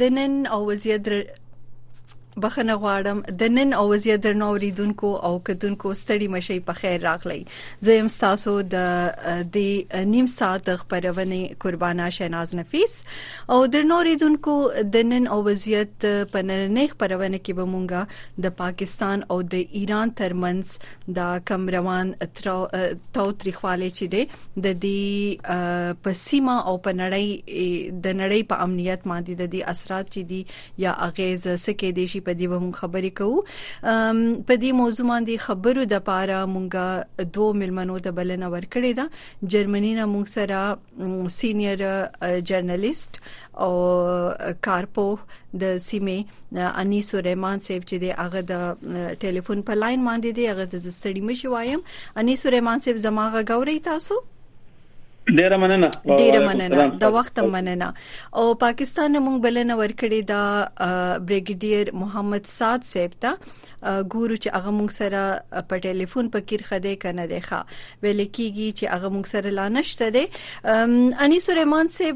د نن او وضعیت بخنه غواړم د نن او وزیر درنو اوریدونکو او کتونکو ستړي مشي په خیر راغلی زه يم تاسو د دې نیم ساعت خبرونه قربانا شیناز نفیس او درنو اوریدونکو د نن او وضعیت په نننې خبرونه کې به مونږه د پاکستان او د ایران ترمنځ دا کم روان تاوتریخواله چې دی د دې په سیمه او په نړۍ د نړۍ په امنیت باندې د دې اثرات چې دي یا اغیز سکه دي شي په دې به مونږ خبرې کوو په دې موضوع باندې خبرو د پاره مونږه دوه ملمنو ته بلنه ورکړې ده جرمني نه مونږ سره سینیئر جرنالیست او کارپوه د سیمه انیس سلیمان صاحب چې د هغه د ټلیفون په لاين باندې دی هغه د ستړي مشي وایم انیس سلیمان صاحب زماغه غوري تاسو ډیره مننه ډیره مننه د وخت مننه او پاکستان موږ بلنه ورکړې دا بریګیډیر محمد صاد صاحب ته ګورو چې هغه مونږ سره په ټلیفون په کیر خده کنه دی ښا ویل کیږي چې هغه مونږ سره لا نشته دی انیس رحمان سے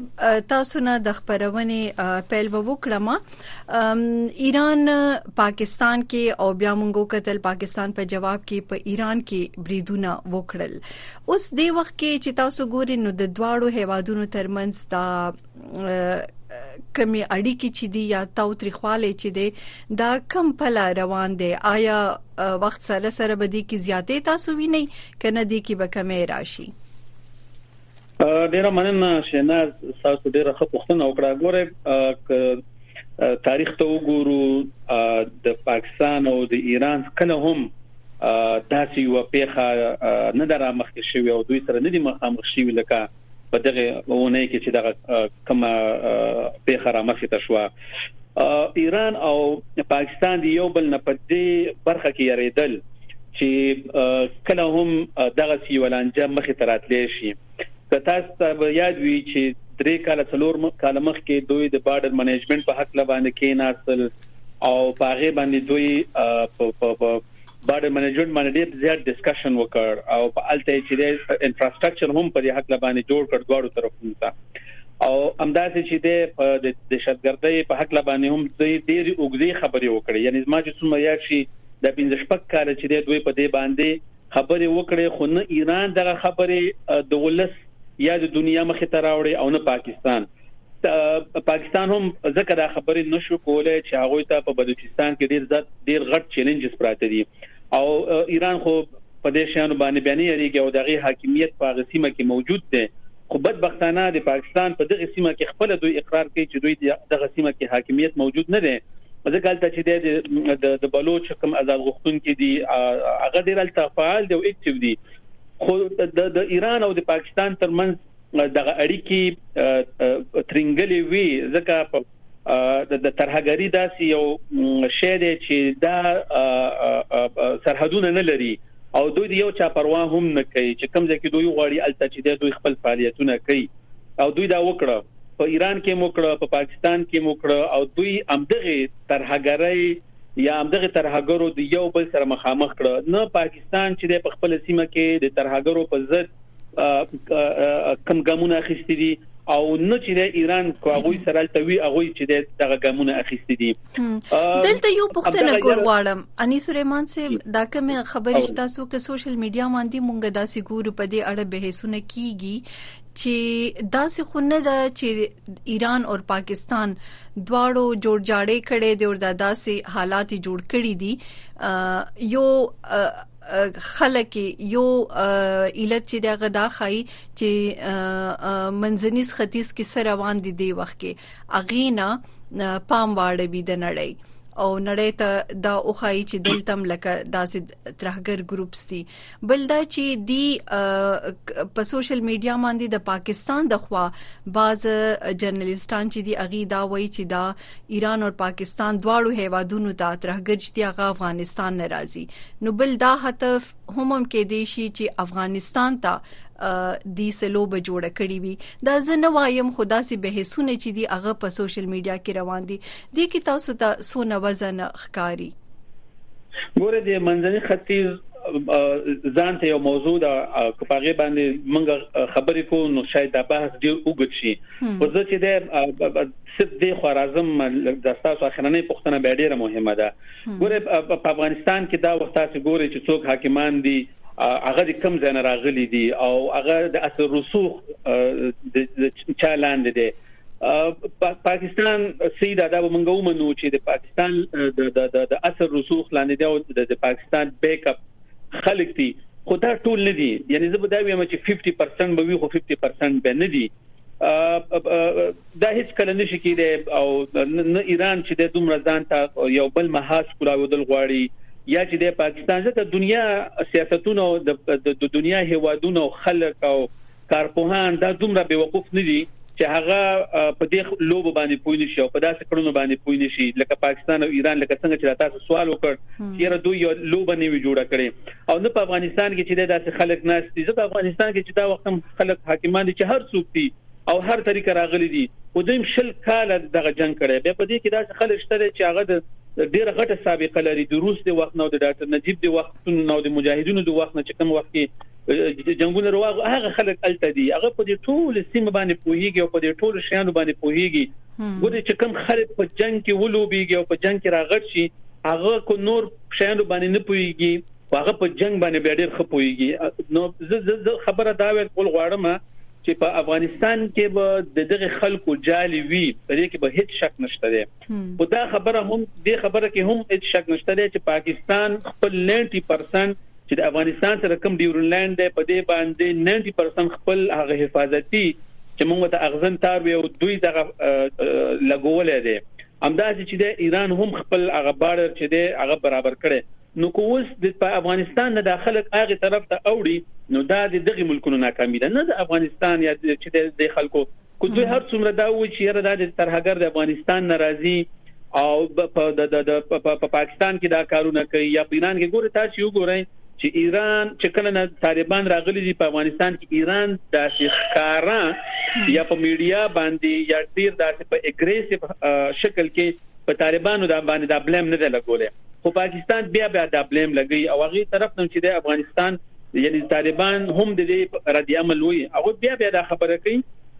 تاسو نه د خبرونه پیل وکړم ایران پاکستان کې او بیا مونږ قتل پاکستان په جواب کې په ایران کې بریدونه وکړل اوس دی وخت کې چې تاسو ګورئ نو د دواړو هیوادونو ترمنځ دا کمی اړیکی چې دی یا تاوتریخواله چې دی دا کم پله روان دی آیا وخت سره سره به دی کې زیاتې تاسو ویني کنه دی کې به کمی راشي ډیره مننه شیناز تاسو ډیره ښه پوښتنه وکړه ګوره تاریخ ته وګورو د پاکستان او د ایران کله هم داسې یو پیخه نه درامخ شوی او دوی سره نه دي مخامخ شوی لکه په دغه ونه کې چې دغه کومه پیښه را مخې ته شو ایران او پاکستان دی یو بل نه په دې برخه کې یریدل چې کله هم دغه سیولانجه مخې ته راتلې شي که تاسو ته یاد وي چې درې کال څلور کال مخکې دوی د بارډر منیجمنت په حق لباندې کېناستل او په هغه باندې دوی په بارډر منیجمنټ باندې ډیر زیات ډیسکشن وکړ او په الته چې د انفراستراکچر هم په دې حق لبانې جوړ کړ دواړو طرفونو ته او همداسې چې د په د دهشتګردۍ په حق لبانې هم د ډېری اوګزي خبرې وکړي یعنی زما چې څومره یاد شي د 15 شپږ کال چې د دوی په دې باندې خبرې وکړي خو نه ایران دغه خبرې د ولس یا د دنیا مخ ته راوړي او نه پاکستان پاکستان هم ځکه دا خبرې نشو کولای چې هغه ته په بلوچستان کې ډیر زړه ډیر غټ چیلنجز پراته دي او ایران خو په دې شانو باندې بیان یریږي او دغه حاکمیت په هغه سیمه کې موجود دی خو بدبختانه د پاکستان په دغه سیمه کې خپل دوی اقرار کوي چې دوی دغه سیمه کې حاکمیت موجود نه دی ځکه حالت چې د د بلوچ کوم آزاد غوښتونکو دي هغه ډیر التفاعل دی او اکټیو دي خو د ایران او د پاکستان ترمنځ دغه اړیکی ترنګلې وی ځکه په د ترهګری داسې یو شی دی چې دا سرحدونه نه لري او دوی یو چا پروا هم نه کوي چې کوم ځای کې دوی غواړي الته چې دوی خپل فعالیتونه کوي او دوی دا وکړه په ایران کې موکړه په پاکستان کې موکړه او دوی امدغه ترهګرۍ یا امدغه ترهګرو د یو بل سره مخامخ کړه نه پاکستان چې په خپل سیمه کې د ترهګرو په ضد کم ګامونه اخیستي دي او نه چې د ایران کوغوي سره تلوي هغه چې د دغه ګامونه اخیستي دي دلته یو پښتنه کول غواړم اني سليمان سي دا کوم خبرې چې تاسو کې سوشل میډیا باندې مونږ داسې ګورو په دې اړه بحثونه کیږي چې داسې خو نه ده چې ایران او پاکستان دواړو جوړ جاړې کړي دي او داسې حالات جوړ کړي دي یو خلک یو علت چې دغه دا خای چې منځنیز ختیځ کې سره روان دي دی وخت کې اغینا پام واړوي د نړۍ او نړۍ ته دا اوخای چې دلتم لکه داسې ترهګر ګروپس دي بل دا چې دی په سوشل میډیا باندې د پاکستان د خوا باز جرنالستان چې دی اغي دا وایي چې دا ایران او پاکستان دواړو هیوادونو ته ترهګر چې هغه افغانستان نه راځي نو بل دا هدف هم هم کې دی شي چې افغانستان ته د سلوبه جوړ کړی وي دا زه نه وایم خو داسې بحثونه چې دی هغه په سوشل میډیا کې روان دي د کی تاسو ته سونه وزن ښکاری ګوره د منځني ختیځ ځان ته یو موضوع ده په هغه باندې موږ خبرې کوو نو شاید دا بحث ډیر وګت شي خو زه چې د صرف دې خو راځم د تاسو اخرنۍ پوښتنه به ډیره مهمه ده ګوره په افغانستان کې دا وخت تاسو ګوري چې څوک حاکمان دي هغه د کم ځای نه راغلي دي او هغه د اثر رسوخ د چا لاندې دي پاکستان سید دا به مونږ ومنو چې د پاکستان د د د اثر رسوخ لاندې دی او د پاکستان بیک اپ خلک دي خو دا ټول نه دي یعنی زه به دا ویم چې 50% به وي خو 50% به نه دي دا هیڅ کله نشي کېدای او نه ایران چې د دومره ځان ته یو بل محاس کولاودل غواړي یا چې د پاکستان ځکه دنیا سیاستونه او د دنیا هوادونه او خلک او کارپوهان دا دومره به وقوف نه دي چې هغه په دې لوب باندې پوي نشي او په داسې کړنو باندې پوي نشي لکه پاکستان او ایران لکه څنګه چې تاسو سوال وکړ چې را دوی یو لوب نه وی جوړه کړي او نه په افغانستان کې چې داسې خلک ناست دي ځکه افغانستان کې چې دا وخت هم خلک حاکمان دي چې هر څوک دي او هر طریقه راغلي دي او دوی شل کال دغه جنگ کړي بیا په دې کې داسې خلک شته چې هغه د ډیره غټه سابقه لري د روس د وخت نو د ډاکټر نجیب د وخت نو د مجاهدینو د وخت نه چې کوم وخت کې جنگونه رواغ هغه خلک الته دي هغه په دې ټول سیم باندې پوهیږي او په دې ټول شیانو باندې پوهیږي ګوري چې کوم خلک په جنگ کې ولوبيږي او په جنگ کې راغټ شي هغه کو نور شیانو باندې نه پويږي هغه په جنگ باندې بیا ډیر خپويږي نو زه خبره دا ویل کول غواړم چې په افغانستان کې به د دغه خلکو جالي وي په دې کې به هیڅ شک نشته دی خو دا خبره هم د خبره کې هم هیڅ شک نشته دی چې پاکستان خپل 90% چې د افغانستان سره کوم ډیورلند دی په دې باندې 90% خپل هغه حفاظتي چې موږ ته اغزن تار وي او دوی دغه لګولې دي همداسې چې دی ایران هم خپل هغه بارډر چې دی هغه برابر کړی نو کو اوس د په افغانستان نه د خلک هغه طرف ته اوړي نو دا د دغه ملکونو ناکامي ده نه د افغانستان یا چې د خلکو کو دوی هر څومره دا و چې یره د ترهګر د افغانستان ناراضي او په پاکستان کې دا کارونه کوي یا په ایران کې ګوره تاسو وګورئ چې ایران چې کله نه طالبان راغلي دي په افغانستان کې ایران داسې ښکارا یا په میډیا باندې یا ډیر داسې په اګریسیو شکل کې په طالبانو د باندې د بلیم نه لګولې خو پاکستان بیا بیا د بلیم لګي او هغه طرف نن چې د افغانستان یعنی طالبان هم د دې رد عمل وي هغه بیا بیا د خبره کوي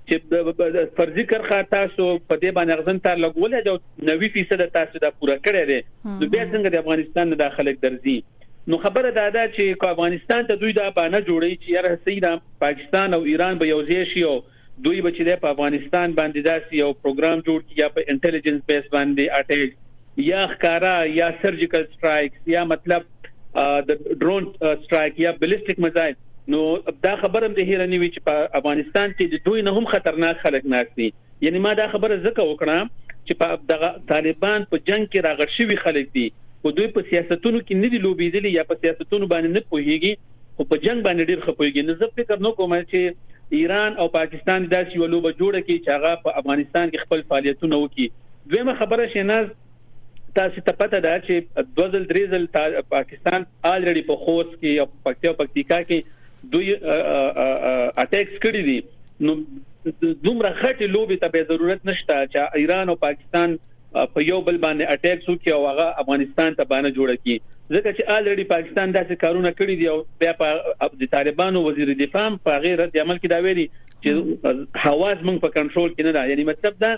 چې فرضي کرخه تاسو په دې باندې غزن تر لګولې دا 90% تاسو دا پوره کړی دی نو بیا څنګه د افغانستان داخله درځي نو خبره دا ده چې کو افغانستان ته دوی دا بانه جوړي چې یاره سیدا پاکستان او ایران به یوځای شي او دوی به چې په افغانستان باندې داسې یو پروګرام جوړ کړي یا په انټيليجنس بیس باندې اټیک یا ښکارا یا سرجیکل سټرایکس یا مطلب د ډرون سټرایک یا بلیسټیک میزایل نو دا خبره د هیرنی وی چې په افغانستان کې د دوی نه هم خطرناک خلک ناشتي یعنی ما دا خبره ځکه وکړه چې په دغه طالبان په جنگ کې راغړ شوی خلک دي او دوی په سیاستونو کې نه دي لوبېدلي یا په سیاستونو باندې نه پوهیږي او په جنگ باندې ډیر خپويږي نو زه فکر نه کوم چې ایران او پاکستان داسې یو لوبه جوړه کړي چې هغه په افغانستان کې خپل فعالیتونه وکړي دویمه خبره شیناز تاسو ته پته ده چې دوه ځل درې ځل پاکستان آلریډي په خوست کې او پکتیا او پکتیکا کې دوی اٹیکس کړی دي نو دومره غټي لوبي ته به ضرورت نشته چې ایران او پاکستان په یو بل باندې اٹیکس وکړي او هغه افغانستان ته باندې جوړ کړي ځکه چې آلریډي پاکستان داسې کارونه کړی دي او بیا په د طالبانو وزیر دفاع په غیر رد عمل کې دا ویلي چې حواس موږ په کنټرول کې نه ده یعنی مطلب دا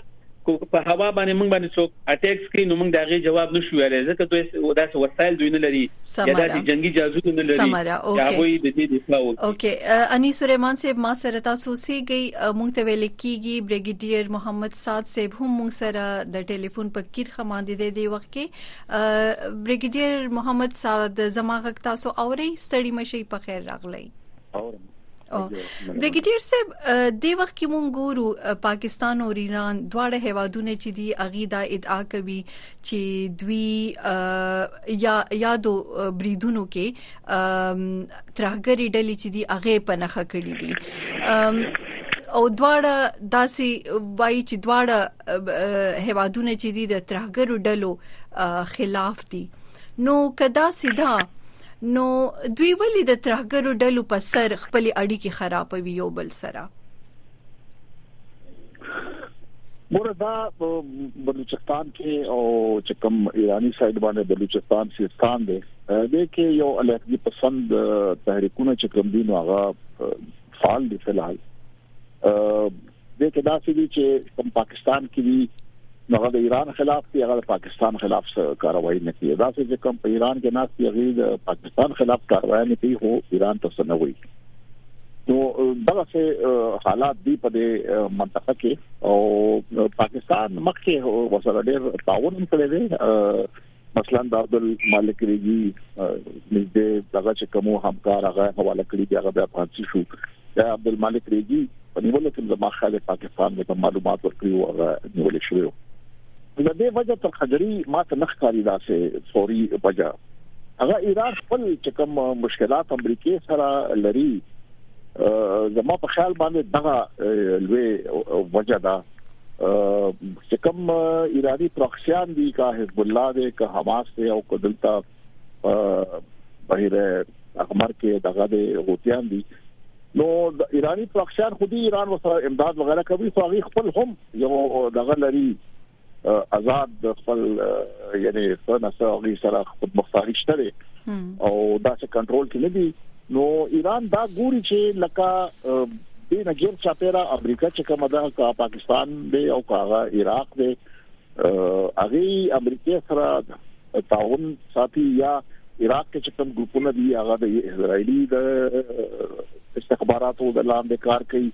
کو په هوا باندې موږ باندې څوک اټیکس کوي نو موږ دا غي جواب نشو ویلای ځکه دوی داسې وسایل دوی نه لري یا داسې جنگي جازونه نه لري چې هغه یې د دې دفاع وکړي اوکې اني سليمان صاحب ما سره تاسو سیږي موږ ته ویل کیږي بریګیډیر محمد سعد صاحب هم موږ سره د ټلیفون په کیر خماندې دی دی وخت کې بریګیډیر محمد سعد زماغه تاسو اوري ستړي مشي په خیر راغلی اورم بریګیډیر صاحب د وخت کې مونږ ګورو پاکستان او ایران دواړه هیوادونه چې دی اغي دا ادعا کوي چې دوی یا یادو بریدونو کې ترهګری ډلې چې دی اغه په نخښه کړې دي او دواړه داسې وایي چې دواړه هیوادونه چې دی د ترهګرو ډلو خلاف دي نو کدا سیدا نو دوی ولې د ترهګرو ډلو په سر خپل اړیکې خرابوي یو بل سره ګوره دا بلوچستان کې او چې کوم ایرانی سایډ باندې بلوچستان سیستان دی د کې یو الهدی پسند تحریکونه چې کوم دي نو هغه فعال دي فلحال دې کې داسې دي چې کوم پاکستان کې دي نو هغه د ایران خلاف دی هغه د پاکستان خلاف کاروایی نه کوي دا چې کوم په ایران کې ناس دی هغه د پاکستان خلاف کاروایی نه کوي هو ایران ته سنوي نو دغه څه حالات دی په دې منطقه کې او پاکستان مخکې وسره ډېر تعاون کړی دی مثلا د عبد الملک ریګي نږدې دغه چې کوم همکار هغه حواله کړی دی هغه د پاتې شو د عبد الملک ریګي په نیولو کې د ماخاله پاکستان د معلومات ورکړي او هغه نیول شوی و د دې وجه تر خجری ماته نخکاری داسې فوري وجه هغه ایران خپل چې کوم مشکلات امریکای سره لري زما په خیال باندې دغه لوی وجه ده چې کوم ایرانی پروکسیان دي کا حزب الله دي کا حماس دي او کو دلته بهره احمر کې دغه دي هوتیان دي نو د ایرانی پروکسیان خو دي ایران وسره امداد وغیرہ کوي خو هغه خپل هم یو دغه لري آزاد خپل یعنی په نسه او سره خود مختاری شته او دا څه کنټرول کې نه دي نو ایران دا ګوري چې لکه د نګیر چاپیرا امریکا چې کومه ده کا پاکستان دی او کا عراق دی هغه امریکا سره تعاون ساتي یا عراق کې چې کوم ګروپونه دي هغه د اسرایلی د استخباراتو د لاندې کار کوي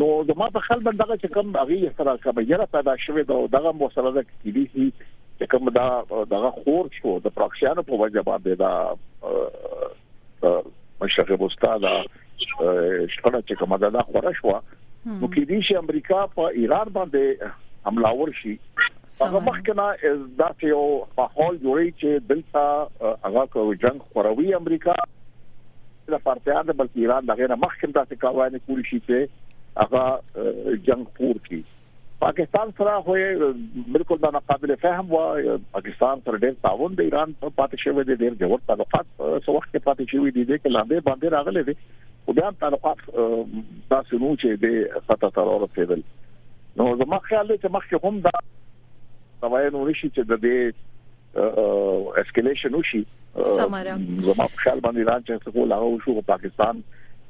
نو د ما په خل باندې دغه چې کوم هغه سره کوم یره پیدا شوه دا دغه مو سره د کیدی سي چې کوم دا دغه خور شو د پراکسیانو په وجه باندې دا مشرف استاد شپه چې کوم دا خور شو نو کیدی شي امریکا په ایران باندې حمله ور شي هغه مخکنه دا یو ماحول جوړی چې دلته هغه کو جنگ خوروي امریکا د پارتیا د بلکې ایران د غیر مخکې داسې کاروای نه کولی شي چې هغه جنگ پور کی پاکستان سره خو بالکل دا قابل فهم و پاکستان سره ډېر تعاون د ایران په پاتې شوی دی ډېر جوړ تعلقات سو وخت کې پاتې شوی دی چې لاندې باندې راغلي دي او بیا تعلقات تاسو نو چې د خطر تر اورسېدل نو زما خیال دی چې مخکې هم دا سمایه نو نشي چې د دې اسکیلیشن وشي سماره زما په خیال باندې ایران چې څه کوله او شو پاکستان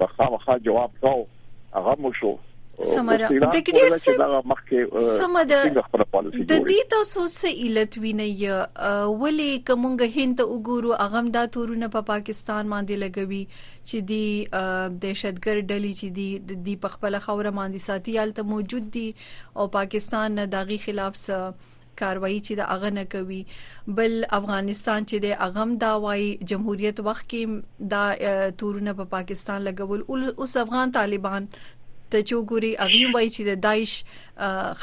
په خامخا جواب کاو هغه مو شو سمره بریګیډیر صاحب سمره د دې تاسو سه علت ویني ولی کومګه هند ته وګورو اغم دا تورونه په پاکستان باندې لګوي چې دی دهشتګر ډلې چې دی د پخپل خوره باندې ساتي حالت موجود دي او پاکستان نه داغي خلاف څه کاروایی چې د اغه نه کوي بل افغانستان چې د اغم دا وای جمهوریت وخت کې دا تورونه په پا پاکستان لګول اوس افغان طالبان ته چې وګوري هغه وایي چې د داعش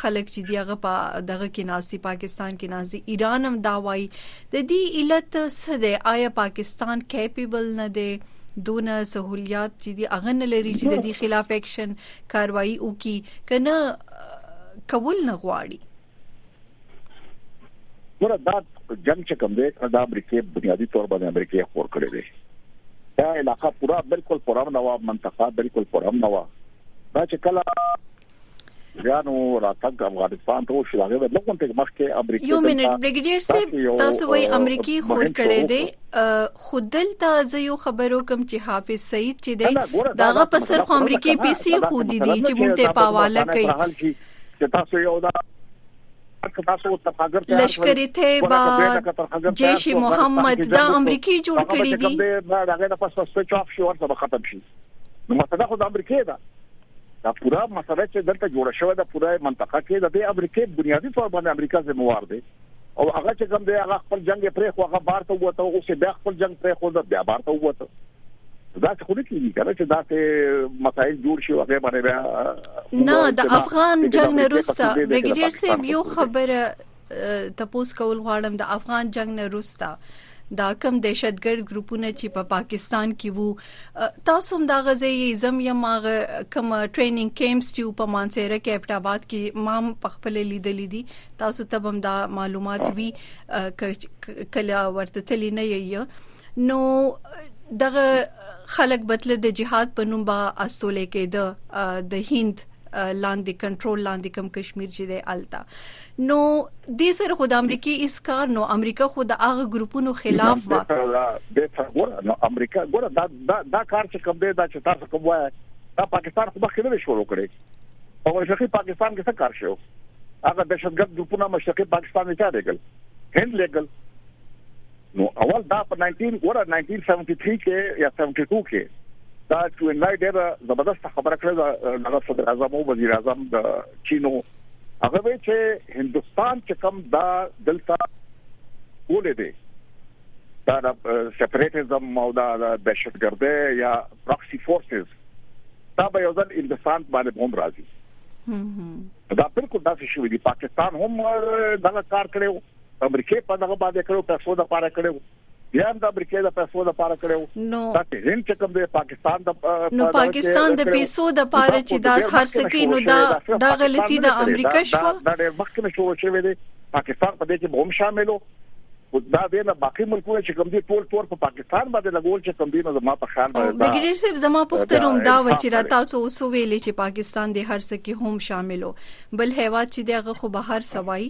خلک چې دی هغه په دغه کې ناشتي پاکستان کې ناشتي ایران هم دا وایي د دې علت څه دی آیا پاکستان کیپیبل نه دی دونه سہولیات چې دی اغه نه لري چې د دې خلاف اکشن کاروایی وکي کنه کول نه غواړي ګوره دا جنگ چې کوم دی دا امریکای بنیادی تور باندې امریکای خور کړی دی دا علاقہ پورا بالکل پرام نه و منطقه بالکل پرام نه و دا چې کله ځانو راتګ افغانستان ته شو هغه د کوم ته مخکې امریکا یو منټ بریګیډیر صاحب تاسو وایي امریکای خور کړی دی خو دلته زه یو خبر وکم چې حافظ سعید چې دی داغه په سر خو امریکای پیسې خو دي دي چې مونږ ته پاواله کوي چې تاسو یو دا لشکري تیبا جیش محمد دا امریکای جوړ کړی دي دا هغه د پاسه سوچ اف شو ورته ختم شي نو مسله خو د امریکای ده دا پورا مسله چې دلته جوړه شوې ده پورا منطقه کې د امریکای بنیادی تور باندې امریکا ذمہ وار دی او هغه چې کوم دی هغه خپل جنگ پرې خو هغه بار ته وته او چې بیا خپل جنگ پرې خو بیا بار ته وته دا څه خو نه کیږي کنه چې دا څه مسایل جوړ شي هغه باندې بیا نه د افغان جنگ نه روسته بریګیډیر صاحب یو خبره تپوس کول غواړم د افغان جنگ نه روسته دا کم دهشتګرد ګروپونه چې په پاکستان کې وو تاسو هم دا غزه یې زم یم هغه کم ټریننګ کیمپس چې په مانسیره کې اپټ آباد کې مام په خپل لیدلې دي تاسو ته هم دا معلومات وی کله ورته تللی نه یې نو دغه خلک بتل د جهاد په نوم با استول کېده د هند لاندې کنټرول لاندې کم کشمیر چې د التا نو دې سره خو د امریکای اس کار نو امریکا خو د هغه ګروپونو خلاف و به تر ګوره نو امریکا ګوره دا دا دا کار چې کوم دی دا چې تاسو کوم وای دا پاکستان خو مخکې نه شروع کړي په مشرقي پاکستان کې څه کار شو هغه دهشتګرد ګروپونه مشرقي پاکستان ته چا دیګل هند لګل نو اول دا په 19 ګوره 1973 کې یا 72 کې دا چې انلاین ډیره زبردست خبره کړې دا صدر اعظم او وزیر اعظم د چینو هغه وی چې هندستان چې کم دا دلته ولې دی دا د سپریټیزم او دا د دهشتګردۍ یا پراکسی فورسز دا به یو ځل هندستان باندې هم راځي دا بالکل داسې شوې دي پاکستان هم دا کار کړو امریکې په دغه باندې کړو پیسو د پاره کړو بیا هم د امریکا د پیسو د پاره کړو نو دا چې هند چې کوم دی پاکستان د نو پاکستان د پیسو د پاره چې داس هر سکی نو دا دا غلطي د امریکا شو دا ډېر مخکې نه شروع شوې دي پاکستان په دې کې هم شاملو دا دې نه باقي ملکونه چې کوم دي ټول ټول په پاکستان باندې لګول چې کوم دي نو زما په خیال باندې دا بګیر صاحب زما پختروم دا و چې را تاسو اوس ویلې چې پاکستان دې هر څه کې هم شاملو بل هوا چې دغه خو بهر سوای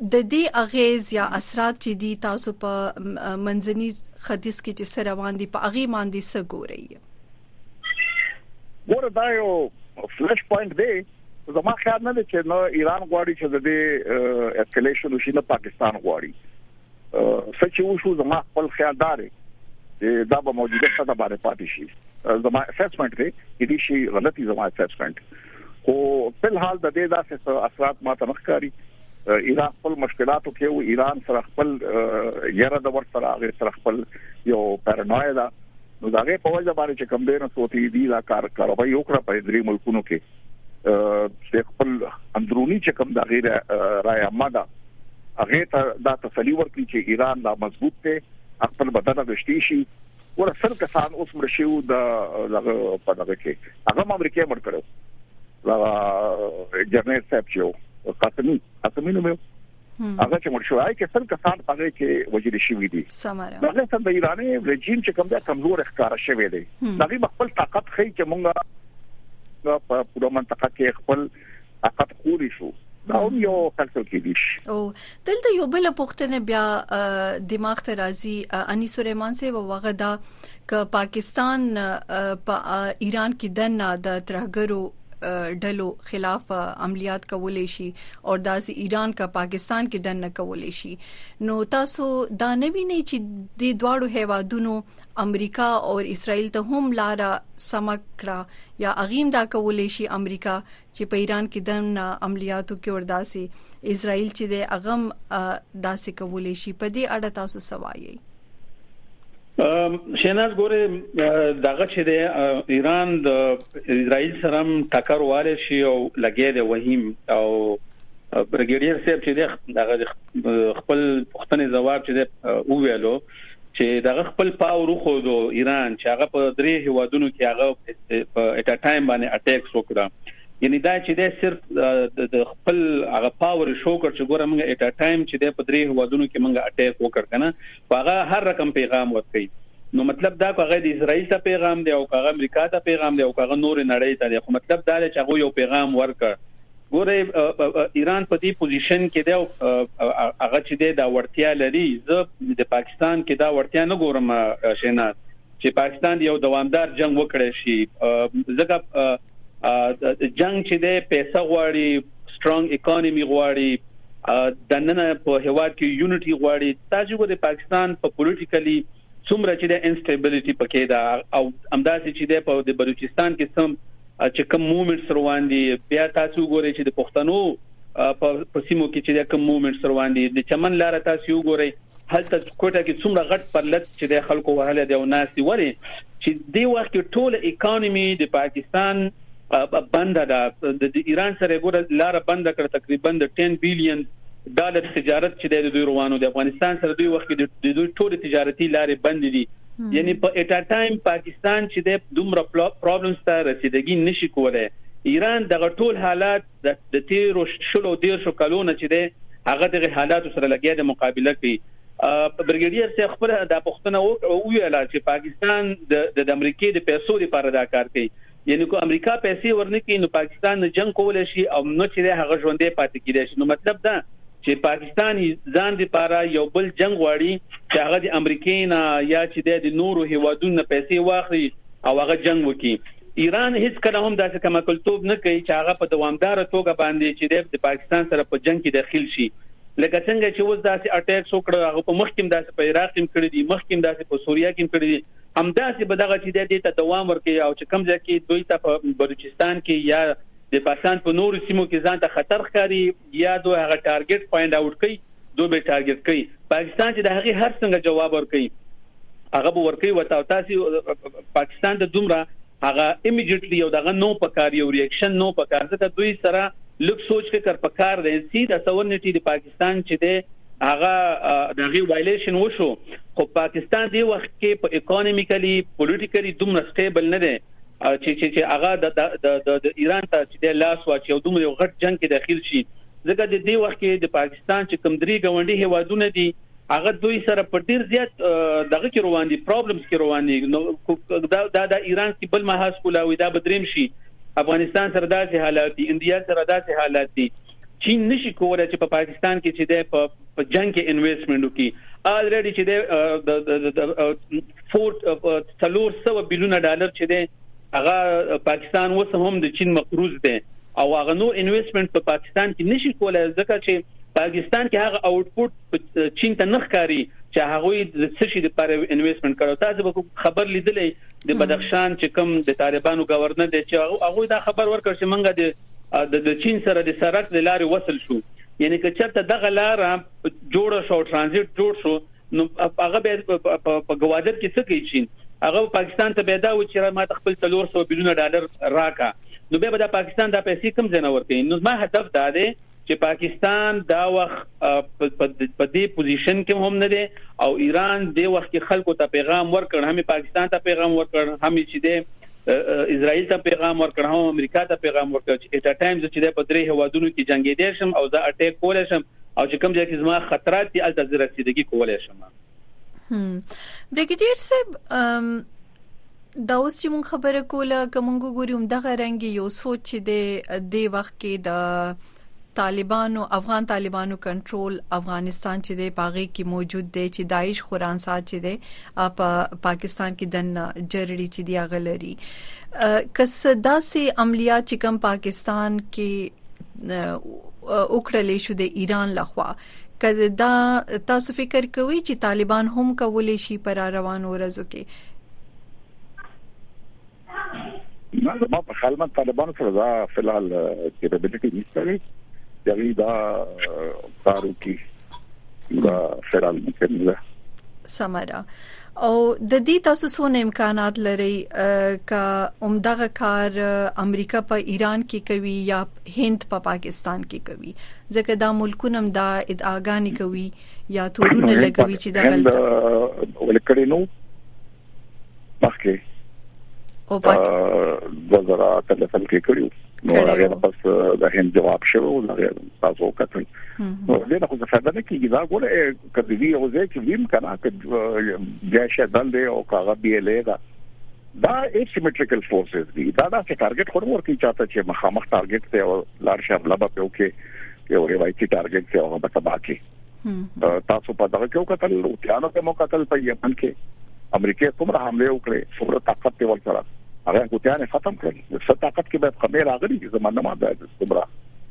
د دې اغیز یا اثرات چې دی تاسو په منځنی خدیث کې چې سره روان دي په اغي باندې څه ګورئ ګوره دا یو فلش پوینټ دی زما خیال نه دی چې نو ایران غواړي چې د دې اسکلیشن وشي نه پاکستان غواړي سچ یو شو زما خپل خیال دار دا به موجوده ساده باندې پاتې شي زما اسسمنت دی چې دې شي غلطي زما اسسمنت خو په الحال د دې داسې اثرات ماته مخکاري ایران خپل مشکلاتو کې او ایران سره خپل یره د ور سره هغه سره خپل یو پرنوای دا نو دا غي په وجه باندې چې کم دینه سوتي دي دا کار کاروبای یو کړ په درې ملکونو کې چې خپل اندرونی چې کم دا غیر رائے عامه دا هغه ته دا تسلی ورکړي چې ایران لا مضبوط دی خپل بدن غشتي شي ګوره سل کسان اوس مړ شي د دغه په دغه کې هغه امریکای مړ کړو دا جنرال صاحب چې قاسمي قاسمي نو مې هغه چې مړ شو آی کې سل کسان هغه کې وجل شوې دي هغه څنګه د ایراني رژیم چې کوم دا کمزور ښکارا شوی دی هغه خپل طاقت خې چې مونږه په پوره منطقه کې خپل فقط کولی شو دا هم یو خلکو کې دي او دلته یو بل پښتنه بیا دماغ ته راځي اني سليمان سي وغه دا ک پاکستان په ایران کې دنه د ترهګرو ډلو خلاف عملیات کولې شي او داسې ایران کا پاکستان کې دنه کولې شي نو تاسو دا نه وینئ چې د دواړو هیوادونو امریکا او اسرائیل ته هم لار سم کړه یا اغیم دا کولې شي امریکا چې په ایران کې د عملیاتو کې ورداسي اسرائیل چې د اغم داسې کولې شي په دې اړه تاسو سوایي شیناز ګوره دغه چې د ایران د اسرائیل سره ټکر والي شي او لګې د وهیم او برګیډیر صاحب چې دغه خپل پښتنې جواب چې وویلو چې دغه خپل پاو روخو دو ایران چې هغه په درې هوادونو کې هغه په اټا ټایم باندې اٹیکس وکړه یعنی دا چې د صرف د خپل هغه پاور شو کړ چې ګوره موږ اټا ټایم چې د په درې هوادونو کې موږ اٹیک وکړ کنه هغه هر رقم پیغام ورکړي نو مطلب دا هغه د اسرایل ته پیغام دی او هغه امریکا ته پیغام دی او هغه نور نړۍ ته دی خو مطلب دا چې هغه یو پیغام ورکړ ګوره ایران په دې پوزیشن کې دی هغه چې دی دا ورتیا لري زه د پاکستان کې دا ورتیا نه ګورم شیناز چې پاکستان یو دوامدار جنگ وکړي شي ځکه جنگ چې دی پیسې غواړي سترونګ اکانومي غواړي د نن په هوا کې یونټي غواړي تاسو د پاکستان په پولیټیکلی څومره چې د انسټیبیلیټي پکې ده او همداسې چې د په د بلوچستان کې سم چې کوم موومېنټس روان دي بیا تاسو وګورئ چې د پښتنو په سیمو کې چې کوم موومېنټس روان دي د چمن لار تاسو وګورئ هلته کوټه کې څومره غټ پرلت چې د خلکو وهله دی او ناس دی ولی چې دی وخت ټوله اکانومي د پاکستان بنده ده د ایران سره ګوره لار بنده کړ تقریبا د 10 بیلیون ډالر تجارت چې د دوی روانو د افغانستان سره دوی وخت کې د دوی ټول تجارتي لارې بند دي یعنی په اټا ټایم پاکستان چې د دومره پرابلمز ته رسیدګي نشي کولای ایران دغه ټول حالات د تیرو شلو دیرشو کلونو چې دی هغه دغه حالات سره لګیا د مقابله کوي برګیډیر سه خپل د پښتنه او ویل چې پاکستان د امریکای د پیسو لپاره دا کار کوي یعنی کو امریکا پیسې ورنکې نو پاکستان نه جنگ کول شي او نو چې هغه ژوندې پاتې کیدای شي نو مطلب دا چې پاکستان ځان دی پاره یو بل جنگ غواړي چې هغه د امریکای نه یا چې د نورو هیوادونو پیسې واخلي او هغه جنگ وکړي ایران هیڅ کله هم داسې کمکلتوب نه کوي چې هغه په دوامدار توګه باندې چې د پاکستان سره په جنگ کې داخل شي لکه څنګه چې اوس داسې اٹیک شو کړو هغه په مخکیم داسې په عراق کې کړی دي مخکیم داسې په سوریا کې کړی دي همداسې به دغه چې د دې ته دوام ورکړي او چې کم ځای کې دوی ته په بلوچستان کې یا د پاکستان په نورو سیمو کې ځان ته خطر ښکاري یا دوی هغه ټارګټ فایند اوټ کوي دوی به ټارګټ کوي پاکستان چې د هغه هر څنګه جواب ورکړي هغه به ورکړي وتا او تاسو پاکستان ته دومره هغه ایمیډیټلی یو دغه نو پکار یو ریاکشن نو پکار ځکه دوی سره لږ سوچ فکر پکار دی چې د سورنټي د پاکستان چې دی هغه دغه وایلیشن وشو خو پاکستان دی وخت کې په اکانومیکلی پولیټیکلی دومره سټیبل نه دی چې چې چې هغه د د د ایران ته چې د لاس واچي او دومره یو غټ جنگ کې داخل شي ځکه د دې وخت کې د پاکستان چې کم درې غونډي هوادونه دي هغه دوی سره په ډیر زیات دغه کې روان دي پرابلمز کې روان دي نو دا دا د ایران کې بل محاس کولاوي دا بدریم شي افغانستان سره داسې حالات دي انډیا سره داسې حالات دي چین نشي کولای چې په پاکستان کې چې د په جنگ کې انویسټمنټ وکړي الریډي چې د 400 بلین ډالر چې دی هغه پاکستان اوس هم د چین مقروض دی او هغه نو انویسټمنټ په پاکستان کې نشي کولای ځکه چې پاکستان کې هغه اوټپوټ چین ته نخکاری چې هغه د څه شي لپاره انویسټمنټ کړو تاسو به خبر لیدلې د بدخشان چې کوم د طالبانو گورنر دی چې هغه دا خبر ورکړ چې منګه د د د چین سره د سرک د لارې وصل شو یعنی که چرته دغه لار جوړه شو ترانزیت جوړ شو نو هغه به په گوادر کې څه کوي چین هغه پاکستان ته پیدا و چې ما خپل 300 بلیون ډالر راکا نو به د پاکستان د پیسې کم ځنه ورته نو ما هدف دا دی چې پاکستان دا وخت په دې پوزیشن کې هم نه دی او ایران دې وخت کې خلکو ته پیغام ورکړ هم پاکستان ته پیغام ورکړ هم چې دې اسرائیل ته پیغام ورکړ هم امریکا ته پیغام ورکړ چې اټ ټایم چې په درې هوادونو کې جنگي دي شم او زه اټیک کولای شم او چې کوم ځای کې زما خطرات دي الته زه رسیدګي کولای شم بریګیډیر صاحب دا اوس چې مون خبره کوله کوم ګوري هم دغه رنګ یو سوچ چې د دې وخت کې د طالبانو افغان طالبانو کنټرول افغانستان چې د پاغي کې موجود دی چې داعش قران سات چې دی په پاکستان کې دن جرړي چې دی غلري کس داسې عملیات چې کم پاکستان کې وکړلې شو د ایران لخوا کله دا تاسو فکر کوئ چې طالبان هم کولی شي پر روان ورځو کې نه ما په خیال باندې طالبان سره دا فلال کېبلیټي نشته لري یوه دا کارو کې دا فلال ممکن ده سمره او د دې تاسو څونه امکانات لري ک اومدغه کار امریکا په ایران کې کوي یا هند په پا پاکستان کې کوي ځکه دا ملکونه دا ادعاګانې کوي یا تورونه لګوي چې دا غلطه ولکړي نو مخکې او پاک د زرا تلفن کې کړیو نو هغه پس د هند جواب شوو نو تاسو کتل نو دې نه خو څه فائدہ نه کیږي دا ګوره کدی وی او زه چې ویم کنه چې جیش دل دی او کاغه بی ال دا دا اسیمټریکل فورسز دي دا دا چې ټارګټ خور ورکی چاته چې مخامخ ټارګټ ته او لار شپ لبا په وکي یو روایتي ټارګټ ته هغه په تبا کې تاسو په دغه کې وکتل او تیانو کې مو قتل په یمن کې امریکا څومره حمله وکړي څومره طاقت ته ورسره هغه کوتیان ختم کړل څه طاقت کې به خمیر راغلي چې زمانه ما ده څومره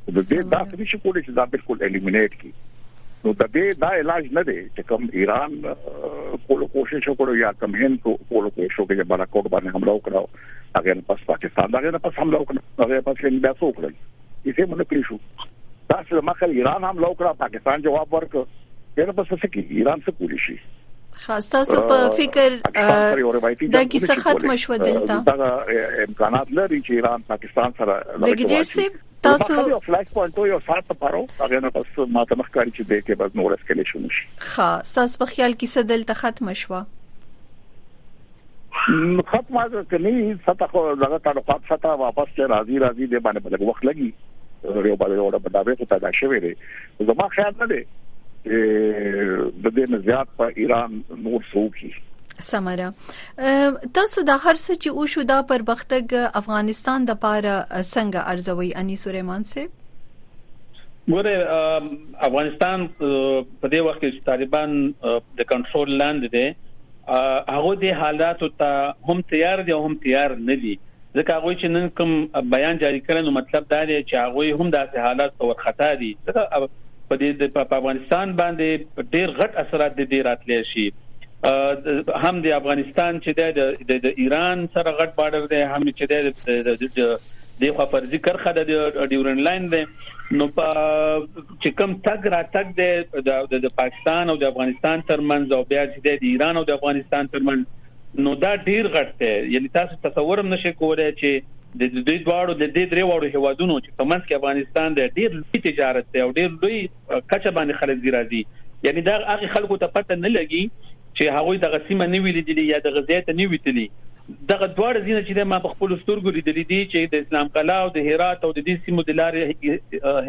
د دې دا څه شي کولای شي دا بالکل الیمینیټ کی نو د دې دا علاج نه دی چې کوم ایران کول کوشش وکړو یا کوم هند کول کوشش وکړي چې بالاکوټ باندې حمله وکړو هغه نه پس پاکستان دا نه پس حمله وکړو هغه پس یې بیا څو کړل یې مونږ کړی شو دا چې مخه ایران حمله وکړه پاکستان جواب ورکړ دغه پس څه کی ایران څه کولی شي خاص تاسو په فکر دا کیسه ختم شو دلته دا امکانات لري چې ایران پاکستان سره برګیډیر صاحب تاسو یو فلیش پوینټ یو ساعت لپاره هغه نه پس ما ته مخکاري چې به کې بس نور اسکلیشن شي ښه تاسو په خیال کې څه دلته ختم شوه ختم از کني ستا خو دغه تعلقات ستا واپس چې راضي راضي دی باندې بلګ وخت لګي یو بل یو ډول بداوي خو پیدا شوی دی زما خیال نه دی د دې نه زیات په ایران نور څوک سمره تاسو دا هر څه چې وشو دا پرمختګ افغانستان د پاره څنګه ارزوي اني سليمان صاحب ګوره افغانستان په دې وخت کې چې طالبان د کنټرول لاندې دي هغه د حالاتو ته هم تیار دي هم تیار نه دي ځکه هغوی چې نن کوم بیان جاری کړی نو مطلب دا دی چې هغوی هم داسې حالات ته ورخطا دي ځکه په دې په افغانستان باندې ډیر غټ اثرات د دې راتلی شي هم د افغانستان چې د د ایران سره غټ بارډر دی هم چې د د خو فرضي کرخه د ډیورن لاین دی نو په چې کم تګ را تګ د پاکستان او د افغانستان ترمنځ او بیا چې د ایران او د افغانستان ترمنځ نو دا ډیر غټ دی یعنی تاسو تصور هم نشئ کولای چې د دې دواړو د دې درې وړو هوادونو چې په منځ کې افغانستان د ډېر لوی تجارت دی او ډېر لوی کچه باندې خلک دی راځي یعنی دا هغه خلکو ته پته نه لګي چې هغه د غسیمه نه ویل دي یا د غزې ته نه ویتلی دغه دواړه ځینې چې ما په خپل سترګو لیدلې دي چې د اسلام کلا او د هرات او د دې سیمو د لارې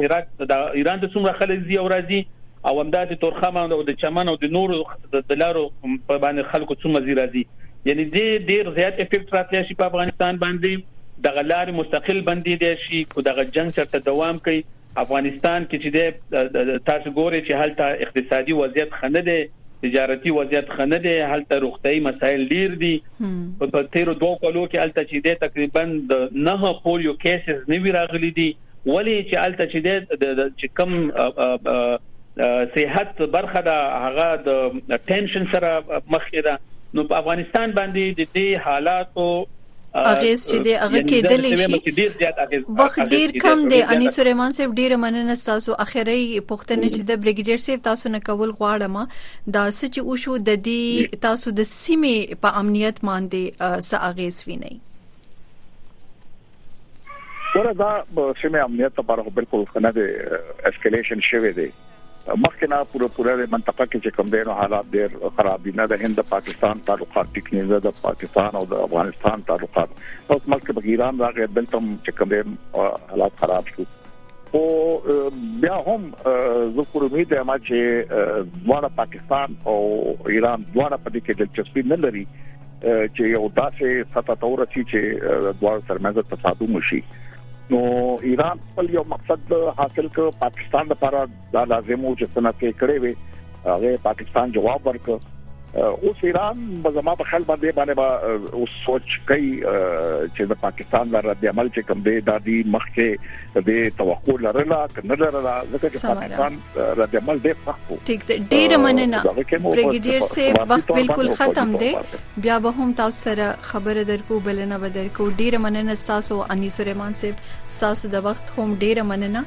هرات د ایران د څومره خلک زی او راځي او همداسې تورخمه او د چمن او د نورو د لارو په باندې خلکو څو مزي راځي یعنی دې ډیر زیات افیکټ راتلی شي په افغانستان باندې د غلار مستقل بندي دي شي کو دغه جنگ چرته دوام کوي افغانستان کې چې د تاسو ګوري چې هلته اقتصادي وضعیت خنه دي تجارتي وضعیت خنه دي هلته روغتي مسایل ډیر دي په تیرو دوه کلو کې هلته چې دي تقریبا د نه پولیو کیسز نیوی راغلي دي ولی چې الته چې د چې کم صحت برخه دا هغه د ټینشن سره مخ ده نو په افغانستان باندې د دې حالاتو اغیز چې دی هغه یعنی کېدلی شي وخت ډیر کم دی اني سليمان صاحب ډیر مننه تاسو اخیری پښتنه چې د بریګیډیر صاحب تاسو نه کول غواړم دا سچ او شو د دې تاسو د سیمې په امنیت باندې څه اغیز ویني ګوره دا سیمه امنیت لپاره خو بالکل نه دی اسکلیشن شوی دی مخکې نه پوره پوره د منطقه کې چې کوم دینو حالات ډېر خراب دي نه د هند پاکستان تعلقات ټیک نه دي د پاکستان او د افغانستان تعلقات اوس ملک په ایران راغی دلته چې کوم حالات خراب شو خو بیا هم زه پر امید یم چې دواړه پاکستان او ایران دواړه په دې کې دلچسپي نه لري چې یو داسې سطح ته ورسي چې دواړه ترمنځ تصادم وشي نو ایران خپل یو مقصد حاصل کړ پاکستان لپاره دا لازم و چې څنګه کې کړې وي هغه پاکستان جواب ورکړ اوس ایران زما په خیال باندې باندې با اوس سوچ کوي چې د پاکستان د رد عمل چې کوم دی د دې مخکې د توقع لرله کنه لرله ځکه چې پاکستان رد عمل ډیر سخت وو ټیک دی ډیر مننه بریګیډیر سي وخت بالکل ختم دی بیا به هم تاسو سره خبره درکو بلنه به درکو ډیر مننه تاسو انیس رحمان صاحب تاسو د وخت هم ډیر مننه